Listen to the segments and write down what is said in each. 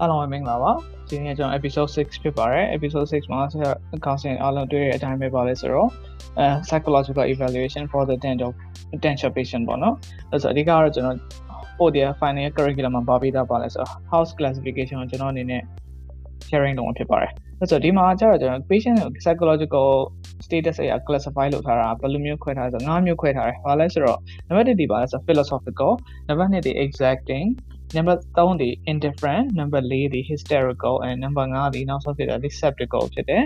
အားလုံးပဲမင်္ဂလာပါဒီနေ့ကျွန်တော် episode 6ဖြစ်ပါတယ် episode 6မှာဆက် counseling အားလုံးတွေ့တဲ့အတိုင်းပဲပါလဲဆိုတော့အဲ psychological evaluation for the dental dental patient ပေါ့နော်အဲ့ဆိုအဓိကတော့ကျွန်တော်ပို့တဲ့ final curriculum မှာပါပေးတာပါလဲဆိုတော့ house classification ကိုကျွန်တော်အနေနဲ့ sharing လုပ်မှာဖြစ်ပါတယ်အဲ့ဆိုဒီမှာကျတော့ကျွန်တော် patient ကို psychological status အရာ classify လုပ်ထားတာဘယ်လိုမျိုးခွဲထားလဲဆိုတော့၅မျိုးခွဲထားတယ်ဘာလဲဆိုတော့နံပါတ်1ဒီပါလဲဆိုတော့ philosophical နံပါတ်2ဒီ exacting နံပါတ်3ဒီ indifferent နံပါတ်4ဒီ hysterical and နံပါတ်5ဒီနောက်ဆုံးဖြစ်တာ receptacle ဖြစ်တယ်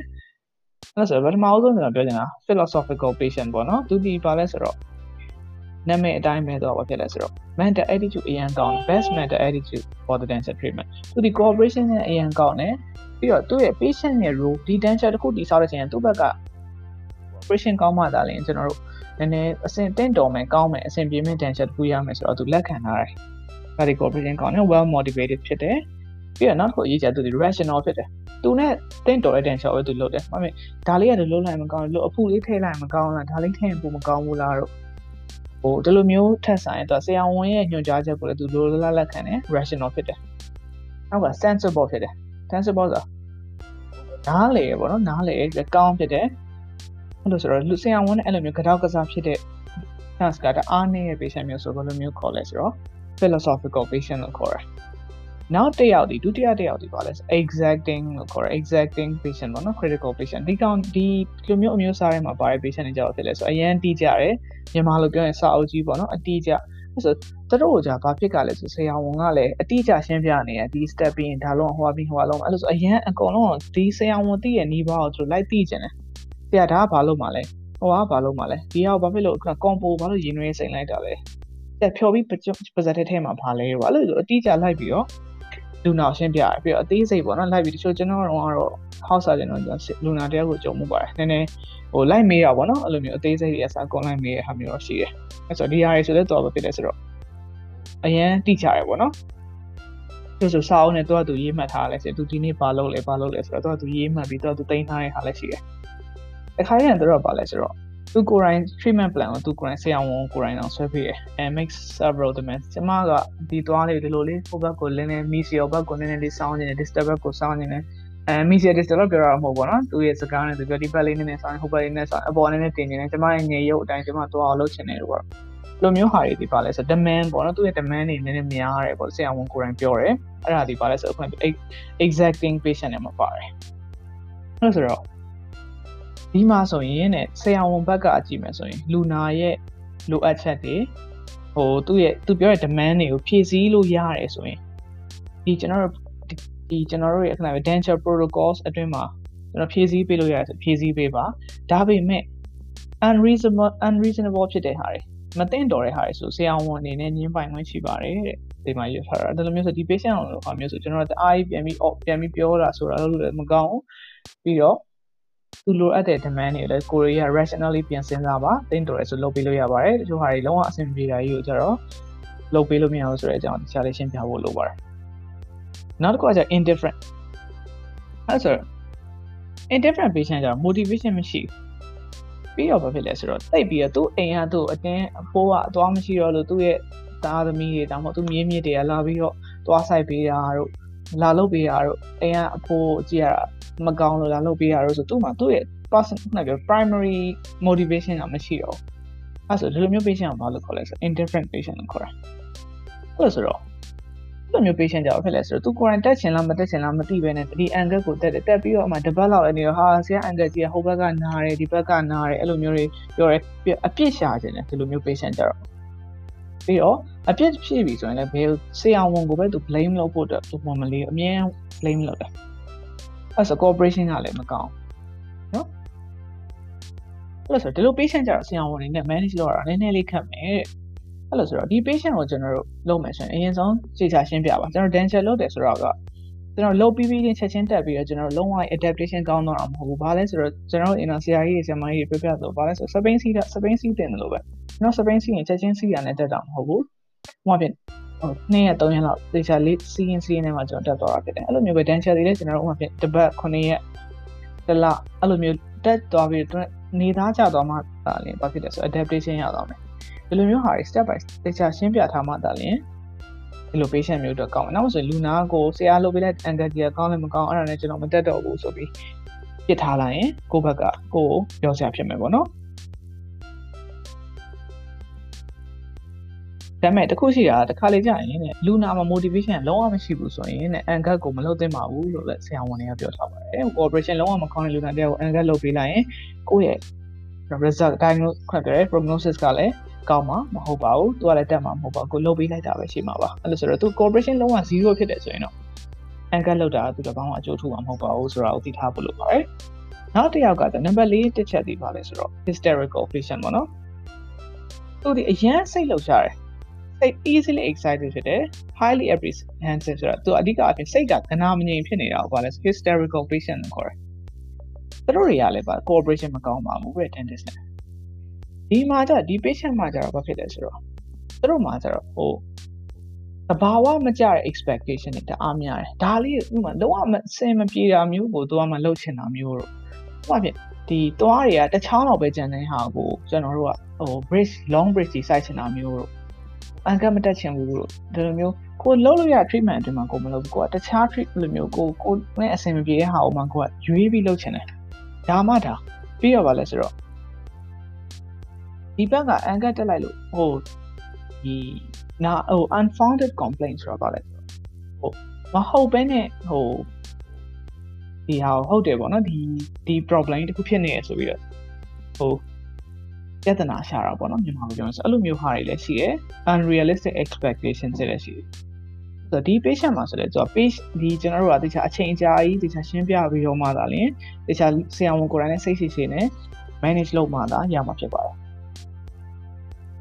အဲ့ဆိုပထမဆုံးကျွန်တော်ပြောချင်တာ philosophical patient ပေါ့နော်သူဒီပါလဲဆိုတော့နာမည်အတိုင်းပဲတော့ဘာဖြစ်လဲဆိုတော့ mental attitude အရင်ကောင်း best mental attitude for the dental treatment သူဒီ cooperation နဲ့အရင်ကောင်းတယ်ပြီးတော့သူ့ရဲ့ patient ရဲ့ role ဒီ dental တစ်ခုတည်ဆောက်တဲ့ချိန်သူ့ဘက်က operation ကောင်းမှသာလျှင်ကျွန်တော်တို့နည်းနည်းအဆင်တင့်တော်မယ်ကောင်းမယ်အဆင်ပြေမယ့် dental တစ်ခုရမယ်ဆိုတော့သူလက်ခံထားတယ် ဒါဒီ cooperation ကောင်းတယ် well motivated ဖြစ်တယ်ပြီးတော့နောက်တစ်ခုအရေးကြီးတာသူဒီ rational ဖြစ်တယ်သူနဲ့တင့်တော်တဲ့ dental ပဲသူလုပ်တယ်။ဟုတ်ပြီ။ဒါလေးကလည်းလုံးလိုက်မကောင်းဘူး။လို့အဖူလေးထည့်လိုက်မကောင်းလား။ဒါလေးထည့်ရင်ပိုမကောင်းဘူးလားတော့ဟိုဒီလိုမျိုးထက်ဆိုင်တော့ဆရာဝန်ရဲ့ညွှန်ကြားချက်ကိုလည်းသူလိုလားလက်ခံတယ် rational ဖြစ်တယ်။နောက်က sensible ဖြစ်တယ်။ sensible ဆိုနားလေပေါ့နော်နားလေကောင်းဖြစ်တယ်။အဲ့လိုဆိုတော့လူဆရာဝန်နဲ့အဲ့လိုမျိုးကြောက်ကစားဖြစ်တဲ့ chance ကတအားနည်းရဲ့ patient မျိုးဆိုဘယ်လိုမျိုးခေါ်လဲဆိုတော့ philosophical patient လို့ခေါ်တယ်။နောက်တစ်ယောက်ဒီဒုတိယတစ်ယောက်ဒီပါလဲ exacting လို့ခေါ်တယ် exacting patient ပေါ့နော် critical patient ဒီကောင်ဒီလိုမျိုးအမျိုးအစားတွေမှာပါတဲ့ patient တွေကြောက်ဖြစ်လဲဆိုအရင်တီးကြတယ်မြန်မာလိုပြောရင်စာအုပ်ကြီးပေါ့နော်အတီးကြအဲ့ဆိုသူတို့ကကြာဘာဖြစ်ကြလဲဆိုဆရာဝန်ကလည်းအတိအကျရှင်းပြနေရဒီ step ပြီးရင်ဒါလုံးဟိုပြီးဟိုလုံးအဲ့လိုဆိုအရင်အကုန်လုံးဒီဆရာဝန်သိရဲ့နီးပါးကိုသူလိုက်သိကျင်တယ်ဆရာဒါကဘာလို့မှလဲဟိုကဘာလို့မှလဲဒီကဘာဖြစ်လို့ combo ဘာလို့ရင်းနှွေးစိန်လိုက်တာလဲ တက်ဖြော်ပြီးပါဇက်ထဲမှာဘာလဲပေါ့အဲ့လိုဆိုအတိအကျလိုက်ပြီးတော့လူနာရှင်းပြရပြီးတော့အသေးစိတ်ပေါ့နော်လိုက်ပြီးတချို့ကျွန်တော်တို့ကတော့ house surgeon တော့လူနာတယောက်ကိုကြုံမှုပါတယ်နည်းနည်းဟိုလိုက်မေးတာပေါ့နော်အဲ့လိုမျိုးအသေးစိတ်တွေအစားကုန်လိုက်မေးရဟာမျိုးတော့ရှိတယ်အဲ့ဆိုဒီဟာတွေဆိုလည်းတော့ပဲဖြစ်တယ်ဆိုတော့အရင်တိကျရပေါ့နော်သူဆိုစာအုပ်နဲ့တော့သူရေးမှတ်ထားလဲဆိုသူဒီနေ့ဘာလုပ်လဲဘာလုပ်လဲဆိုတော့သူရေးမှတ်ပြီးတော့သူတင်ထားတဲ့ဟာလည်းရှိတယ်အခါရင်တော့ဘာလဲဆိုတော့ သူကိုယ်တိုင် treatment plan ကိုသူကိုယ်တိုင်ဆရာဝန်ကိုယ်တိုင်အောင်ဆွဲပေးတယ် and make several demands ကျမကဒီသွားလေးဒီလိုလေးဟိုဘက်ကိုလင်းနေ misia ဘက်ကိုနည်းနည်းလေးစောင်းနေတယ် disturb ဘက်ကိုစောင်းနေတယ်အဲ misia disturb လို့ပြောရမှာမဟုတ်ဘူးနော်သူရဲ့စကားနဲ့သူပြောဒီဘက်လေးနည်းနည်းစောင်းဟိုဘက်လေးနည်းနည်းစောင်းအပေါ်နည်းနည်းတင်နေတယ်ကျမရဲ့ငယ်ရုပ်အတိုင်းကျမသွားအောင်လုပ်ချင်တယ်လို့ပေါ့လိုမျိုးဟာတွေဒီပါလဲဆို demand ပေါ့နော်သူရဲ့ demand တွေနည်းနည်းများရတယ်ပေါ့ဆရာဝန်ကိုယ်တိုင်ပြောတယ်အဲ့ဒါဒီပါလဲဆိုအခု exacting patient နဲ့မှာပါတယ်အဲ့ဆိုတော့ ဒီမှာဆိုရင်တဲ့ဆရာဝန်ဘက်ကအကြည့်မယ်ဆိုရင်လူနာရဲ့လိုအပ်ချက်တွေဟိုသူ့ရဲ့သူပြောတဲ့ demand တွေကိုဖြည့်ဆည်းလို့ရတယ်ဆိုရင်ဒီကျွန်တော်တို့ဒီကျွန်တော်တို့ရဲ့အခဏ dental protocols အတွင်းမှာကျွန်တော်ဖြည့်ဆည်းပေးလို့ရတယ်ဆိုဖြည့်ဆည်းပေးပါဒါပေမဲ့ unreasonable unreasonable ဖြစ်တဲ့ဟာတွေမသိတော်တဲ့ဟာတွေဆိုဆရာဝန်အနေနဲ့ညင်းပိုင်ခွင့်ရှိပါတယ်တဲ့ဒီမှာရထားတာဒါလိုမျိုးဆိုဒီ patient ကိုဟာမျိုးဆိုကျွန်တော်တို့အားပြန်ပြီးပြန်ပြီးပြောတာဆိုတာလည်းမကောင်းဘူးပြီးတော့ သူလိုအပ်တဲ့ demand တွေလည်းကိုရီးယား rationally ပြန်စဉ်းစားပါတင်တော်ရဆိုလုပ်ပေးလို့ရပါတယ်တချို့ဟာတွေလုံးဝအဆင်ပြေတာကြီးကိုကျတော့လုပ်ပေးလို့မရဘူးဆိုတဲ့အကြောင်းတခြားလေးရှင်းပြဖို့လိုပါတယ်နောက်တစ်ခုကကျ indifferent အဲ့ဆို indifferent patient ကျတော့ motivation မရှိဘူးပြီးတော့ဘာဖြစ်လဲဆိုတော့တိတ်ပြီးတော့သူ့အိမ်ကသူ့အတင်းအဖိုးကအသွားမရှိတော့လို့သူ့ရဲ့သားသမီးတွေတောင်မှသူ့မြေးမြစ်တွေကလာပြီးတော့သွားဆိုင်ပေးတာတို့ လာလုပ်ပေးတာတို့အိမ်ကအဖိုးကြည့်ရတာမကောင်းလို့လာလုပ်ပေးတာတို့ဆိုသူ့မှာသူ့ရဲ့ personal နဲ့ပြော primary motivation ကမရှိတော့ဘူးအဲဆိုဒီလိုမျိုး patient ကဘာလို့ခေါ်လဲဆို indifferent patient လို့ခေါ်တာအဲ့လိုဆိုတော့ဒီလိုမျိုး patient ကြောင့်ဖြစ်လဲဆိုတော့သူကိုယ်တိုင်တက်ချင်လားမတက်ချင်လားမသိဘဲနဲ့ဒီ angle ကိုတက်တယ်တက်ပြီးတော့အမှ debug လောက်နေတော့ဟာဆရာ angle ကြီးဟိုဘက်ကနားတယ်ဒီဘက်ကနားတယ်အဲ့လိုမျိုးတွေပြောရဲအပြစ်ရှာခြင်းတယ်ဒီလိုမျိုး patient ကြတော့ ပြီးတော့အပြစ်ဖြစ်ပြီဆိုရင်လည်းဘယ်ဆရာဝန်ကိုပဲသူ blame လုပ်ဖို့အတွက်သူပုံမလေးအမြဲ blame လုပ်တယ်အဲ့ဆို cooperation ကလည်းမကောင်းနော်အဲ့လိုဆိုဒီလို patient ကြတော့ဆရာဝန်တွေနဲ့ manage လုပ်ရတာနည်းနည်းလေးခက်မယ်တဲ့အဲ့လိုဆိုတော့ဒီ patient ကိုကျွန်တော်တို့လုပ်မယ်ဆိုရင်အရင်ဆုံးခြေချရှင်းပြပါကျွန်တော် dental လုပ်တယ်ဆိုတော့ကကျွန်တော်လုပ်ပြီးပြီးချင်းချက်ချင်းတက်ပြီးတော့ကျွန်တော်လုံးဝ adaptation ကောင်းတော့မဟုတ်ဘူး။ဘာလဲဆိုတော့ကျွန်တော်အင်တာဆရာကြီးတွေဆရာမကြီးတွေပြပြဆိုဘာလဲဆိုစပိန်စီးတာစပိန်စီးတင်တယ်လို့ပဲ ကျွန်တော်စပိန်စီးရင်ချက်ချင်းစီးရနဲ့တက်တာမဟုတ်ဘူး။ဟိုမှာဖြစ်ဟို2ရက်3ရက်လောက်သေချာလေးစီးရင်စီးရင်နဲ့မှကျွန်တော်တက်သွားတာဖြစ်တယ်အဲ့လိုမျိုးပဲ dental တွေလည်းကျွန်တော်တို့ဟိုမှာဖြစ်တပတ်9ရက်တစ်လအဲ့လိုမျိုးတက်သွားပြီးနေသားကြသွားမှဒါလည်းဘာဖြစ်လဲဆို adaptation ရသွားမယ်ဒီလိုမျိုးဟာတွေ step by step သေချာရှင်းပြထားမှဒါလည်းဒီလို patient မျိုးတော့ကောင်းတယ်နောက်မှဆိုလူနာကိုဆရာလုပ်ပေးလိုက် angle ကြီးကောင်းလည်းမကောင်းအဲ့ဒါနဲ့ကျွန်တော်မတက်တော့ဘူးဆိုပြီးပြစ်ထားလိုက်ရင်ကိုယ့်ဘက်ကကိုယ်ပြောစရာဖြစ်မယ်ပေါ့နော် ဒါပေမဲ့တခုရှိတာတခါလေကြာရင်တဲ့လူနာမှာ motivation လုံးဝမရှိဘူးဆိုရင်တဲ့ angle ကိုမလုပ်သင့်ပါဘူးလို့လည်းဆရာဝန်တွေကပြောထားပါတယ်။ cooperation လုံးဝမကောင်းတဲ့လူနာတယောက်ကို angle လုပ်ပေးလိုက်ရင်ကိုယ့်ရဲ့ result diagnosis ခွင့်တယ် prognosis ကလည်းကောင်းမှာမဟုတ်ပါဘူး။သူကလည်းတက်မှာမဟုတ်ပါဘူး။ကိုလုပ်ပေးလိုက်တာပဲရှိမှာပါ။အဲ့လိုဆိုတော့သူ cooperation လုံးဝ0ဖြစ်တယ်ဆိုရင်တော့ angle လောက်တာသူတော့ဘာမှအကျိုးထူမှာမဟုတ်ပါဘူးဆိုတာကိုသိထားဖို့လိုပါတယ်။နောက်တစ်ယောက်ကနံပါတ်၄တစ်ချက်ဒီပါလဲဆိုတော့ hysterical patient ပေါ့နော်။သူဒီအရန်စိတ်လှုပ်ရှားတယ် စိတ် easily excited ဖြစ်တယ် highly apprehensive ဆိုတာသူအဓိကအဖြစ်စိတ်ကကနာမငြိမ်ဖြစ်နေတာကိုဘာလဲ hysterical patient လို့ခေါ်တယ်သူတို့တွေကလည်းပါ cooperation မကောင်းပါဘူးတဲ့ dentist နဲ့ဒီမှာကျဒီ patient မှာကျတော့ဘာဖြစ်လဲဆိုတော့သူတို့မှာကျတော့ဟိုတဘာဝမကြတဲ့ expectation တွေတအားများတယ်ဒါလေးဥမာလုံးဝမစင်မပြေတာမျိုးကိုသူကမှလှုပ်ချင်တာမျိုးတော့ဟိုဖြစ်ဒီသွားတွေကတချောင်းတော့ပဲကြံတဲ့ဟာကိုကျွန်တော်တို့ကဟို bridge long bridge ကြီးစိုက်ချင်တာမျိုးတော့ အန်ကမတက်ချင်ဘူးလို့ဒီလိုမျိုးကိုလုံးလို့ရ treatment အတွင်းမှာကိုမလုပ်ဘူးကိုကတခြား treat လိုမျိုးကိုကိုနဲ့အဆင်မပြေတဲ့ဟာကိုမှကိုကရွေးပြီးလုပ်ချင်တယ်ဒါမှဒါပြီးတော့ဗာလဲဆိုတော့ဒီဘက်ကအန်ကတက်လိုက်လို့ဟိုဒီနာဟို unfounded complaint ဆိုတာဗာလဲဟိုမဟုတ်ဘဲနဲ့ဟိုဒီဟာဟုတ်တယ်ပေါ့နော်ဒီဒီ problem တခုဖြစ်နေရဆိုပြီးတော့ဟို ပြဿနာရှာတာပေါ့နော်မြန်မာလိုပြောရင်ဆိုအဲ့လိုမျိုးဟာတွေလည်းရှိတယ် unrealistic expectations တွေလည်းရှိတယ်ဆိုတော့ဒီ patient မှာဆိုတော့သူက page ဒီကျွန်တော်တို့ကတခြားအချိန်ကြာကြီးတခြားရှင်းပြပြီးတော့မှသာလျှင်တခြားဆရာဝန်ကိုယ်တိုင်နဲ့စိတ်ရှိရှိနဲ့ manage လုပ်မှသာရမှာဖြစ်ပါတယ်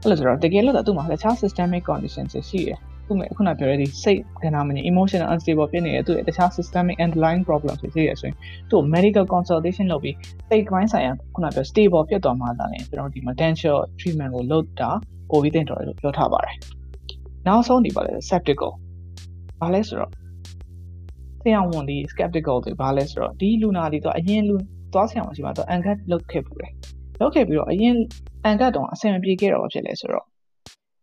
အဲ့လိုဆိုတော့တကယ်လို့တော့သူ့မှာတခြား systemic conditions တွေရှိတယ် သူ့မှာခုနပြောရတဲ့စိတ်ကဏ္ဍမင်း emotional unstable ဖြစ်နေတဲ့သူ့ရဲ့တခြား systemic underlying problems တွေရှိရဆိုရင်သူ့ medical consultation လုပ်ပြီးစိတ်ပိုင်းဆိုင်ရာခုနပြော stable ဖြစ်သွားမှသာလေကျွန်တော်ဒီ potential treatment ကိုလုပ်တာပိုပြီးတင်တော်တယ်လို့ပြောထားပါတယ်နောက်ဆုံးဒီပါလေ skeptical ဘာလဲဆိုတော့ဆရာဝန်ဒီ skeptical တွေဘာလဲဆိုတော့ဒီလူနာဒီတော့အရင်လူသွားဆရာဝန်ရှိမှတော့ angat လုပ်ခဲ့ပူတယ်လုပ်ခဲ့ပြီးတော့အရင် angat တော့အဆင်မပြေခဲ့တော့ဖြစ်လဲဆိုတော့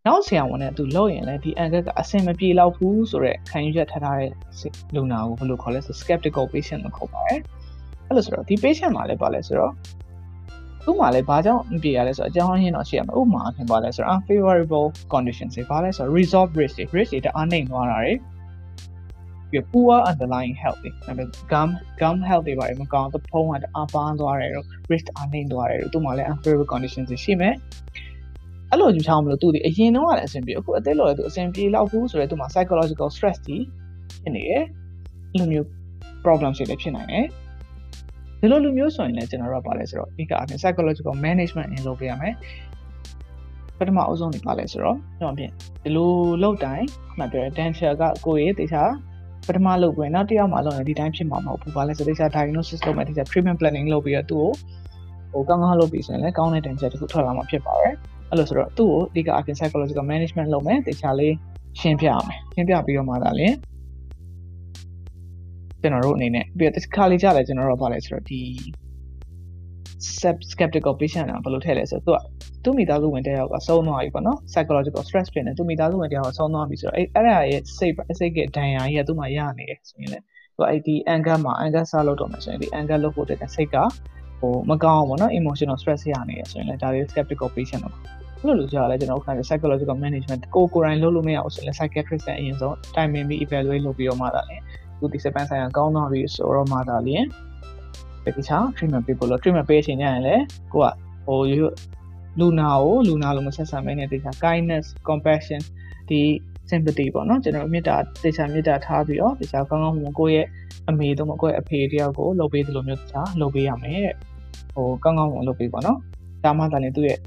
နောက်ဆရာဝန်နဲ့သူလုပ်ရင်လည်းဒီ angle ကအဆင်မပြေတော့ဘူးဆိုတော့ခံယူချက်ထားထားတဲ့လူနာကိုဘယ်လိုခေါ်လဲဆို skeptical patient လို့ခေါ်ပါတယ်အဲ့လိုဆိုတော့ဒီ patient မှာလည်းပါလဲဆိုတော့သူ့မှာလည်းဘာကြောင့်မပြေရလဲဆိုတော့အကြောင်းရင်းတော့ရှိရမယ်ဥပမာအဖြစ်ပါလဲဆိုတော့ unfavorable conditions တွေဘာလဲဆိုတော့ resolve risk တွေ risk တွေတအားနှိမ်သွားတာတွေပြီး poor underlying health တွေဒါပေမဲ့ gum gum health တွေပါမကောင်းသဖုံးကတအားပန်းသွားတယ်တော့ risk အားနှိမ်သွားတယ်တော့သူ့မှာလည်း unfavorable conditions တွေရှိမယ် အဲ့လိုယူထားမလို့သူဒီအရင်တော့လည်းအဆင်ပြေအခုအသက်လော်လည်းသူအဆင်ပြေလောက်ဘူးဆိုတော့သူမှာ psychological stress ကြီးဖြစ်နေတယ်အဲ့လိုမျိုး problem တွေလည်းဖြစ်နိုင်တယ်ဒီလိုလူမျိုးဆိုရင်လည်းကျွန်တော်တို့ကပါလဲဆိုတော့ဒီကအပြင် psychological management အင်လုပ်ပေးရမယ်ပထမအဆုံးနေပါလဲဆိုတော့ကျွန်တော်ပြင်ဒီလိုလောက်တိုင်းခုနပြောတဲ့ dental ကကိုယ်ရေးတေချာပထမလုပ်ခွင့်နောက်တစ်ယောက်မှလုပ်ရင်ဒီတိုင်းဖြစ်မှာမဟုတ်ဘူး။ဘာလဲဆိုတေချာ diagnosis လုပ်မယ်တေချာ treatment planning လုပ်ပြီးတော့သူ့ကိုဟိုကောင်းကောင်းလုပ်ပြီးဆိုရင်လည်းကောင်းတဲ့ dental တစ်ခုထွက်လာမှာဖြစ်ပါတယ်။ အဲ့လိုဆိုတော့သူ့ကိုအဓိကအပြင် psychological management လုပ်မယ်တခြားလေးရှင်းပြအောင်ရှင်းပြပြီးတော့မှသာလေကျွန်တော်တို့အနေနဲ့ပြီးတော့တစ်ခါလေးကြာလဲကျွန်တော်တို့ဗာလဲဆိုတော့ဒီ skeptical patient ကဘယ်လိုထည့်လဲဆိုတော့သူကသူ့မိသားစုဝင်တယောက်ကဆုံးသွားပြီပေါ့နော် psychological stress ဖြစ်နေသူ့မိသားစုဝင်တယောက်ကဆုံးသွားပြီဆိုတော့အဲ့အဲ့ဒါရဲ့စိတ်စိတ်ကဒဏ်ရာကြီးကသူ့မှာရနေတယ်ဆိုရင်လေသူအဲ့ဒီ anger မှာ anger စလုပ်တော့မယ်ဆိုရင်ဒီ anger လုပ်ဖို့တဲ့စိတ်ကဟိုမကောင်းဘူးပေါ့နော် emotional stress ရနေရဆိုရင်လည်းဒါတွေ skeptical patient တော့ ဘယ်လိုလုပ်ကြလဲကျွန်တော်ခါ psychological management ကိုကိုယ်တိုင်လုပ်လို့မရအောင်ဆိုရင် psychiatrist နဲ့အရင်ဆုံး timing ပြီး evaluate လုပ်ပြီးတော့မှသာလေသူဒီစပန်ဆိုင်ရာကောင်းသွားပြီဆိုတော့မှသာလေတခြား treatment ပေးဖို့လို့ treatment ပေးချိန်ညရင်လည်းကိုကဟိုလူနာကိုလူနာလိုမဆက်ဆံမဲနဲ့တခြား kindness compassion ဒီ sympathy ပေါ့နော်ကျွန်တော်မေတ္တာတေချာမေတ္တာထားပြီးတော့တခြားကောင်းကောင်းမွန်ကိုယ့်ရဲ့အမေတို့မကိုယ့်ရဲ့အဖေတယောက်ကိုလုပ်ပေးသလိုမျိုးတခြားလုပ်ပေးရမယ်တဲ့ဟိုကောင်းကောင်းမွန်လုပ်ပေးပေါ့နော်ဒါမှသာလေသူ့ရဲ့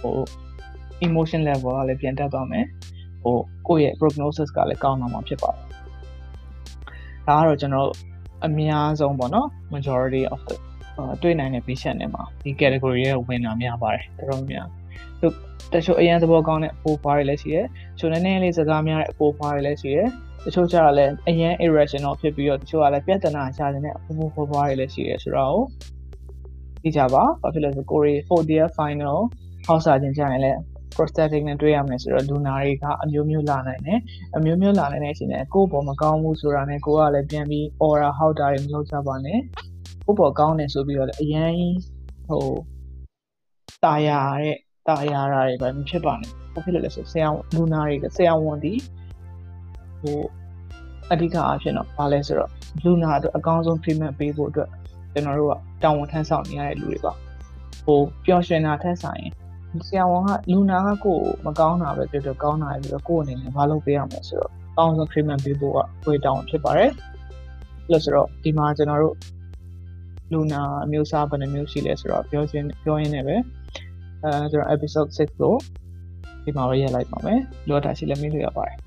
ဟို emotion level ကလည်းပြန်တက်သွားမယ်ဟိုကိုယ့်ရဲ့ prognosis ကလည်းကောင်းလာမှာဖြစ်ပါတယ်ဒါကတော့ကျွန်တော်အများဆုံးပေါ့နော် majority of the တွေ့နိုင်တဲ့ patient တွေမှာဒီ category ရဲ့ဝင်တာများပါတယ်တော်တော်များသူတချို့အရင်သဘောကောင်းတဲ့အပိုးဖွားတွေလည်းရှိတယ်။ချိုနည်းနည်းလေးစကားများတဲ့အပိုးဖွားတွေလည်းရှိတယ်။တချို့ကျတော့လည်းအရင် irrational ဖြစ်ပြီးတော့တချို့ကလည်းပြဿနာရှာနေတဲ့အပိုးဖွားဖွားတွေလည်းရှိတယ်ဆိုတော့သိကြပါဘာဖြစ်လဲဆိုကိုရီ 4th year final ဟောက်စာခြင်းကြရင်လည်း prosthetic နဲ့တွေ့ရမယ်ဆိုတော့လူနာတွေကအမျိုးမျိုးလာနိုင်တယ်အမျိုးမျိုးလာနိုင်တဲ့အချိန်နဲ့ကိုယ့်ဘောမကောင်းဘူးဆိုတာနဲ့ကိုကလည်းပြန်ပြီး aura ဟောက်တာတွေမလုပ်ကြပါနဲ့ကိုယ့်ဘောကောင်းတယ်ဆိုပြီးတော့လည်းအရင်ဟိုတာယာတဲ့တာယာတာတွေပဲမဖြစ်ပါနဲ့ဘာဖြစ်လို့လဲဆိုဆရာလူနာတွေကဆရာဝန်ဒီဟိုအဓိကအားဖြင့်တော့ဘာလဲဆိုတော့လူနာအတွက်အကောင်းဆုံး treatment ပေးဖို့အတွက်ကျွန်တော်တို့ကတာဝန်ထမ်းဆောင်နေရတဲ့လူတွေပါဟိုပျော်ရွှင်တာထက်ဆိုင်ရင် ဆရာဝန်ကလူနာကကိုယ်မကောင်းတာပဲပြောပြောကောင်းတာပဲပြောကိုယ်အနေနဲ့မလုပ်ပေးရမယ်ဆိုတော့အကောင်းဆုံး treatment ပေးဖို့ကဝေတောင်းဖြစ်ပါတယ်လို့ဆိုတော့ဒီမှာကျွန်တော်တို့လူနာအမျိုးအစားဘယ်နှမျိုးရှိလဲဆိုတော့ပြောချင်းပြောရင်းနဲ့ပဲအဲကျွန်တော် episode 6ကိုဒီမှာပဲရက်လိုက်ပါမယ်လိုတာရှိလည်းမေးလို့ရပါတယ်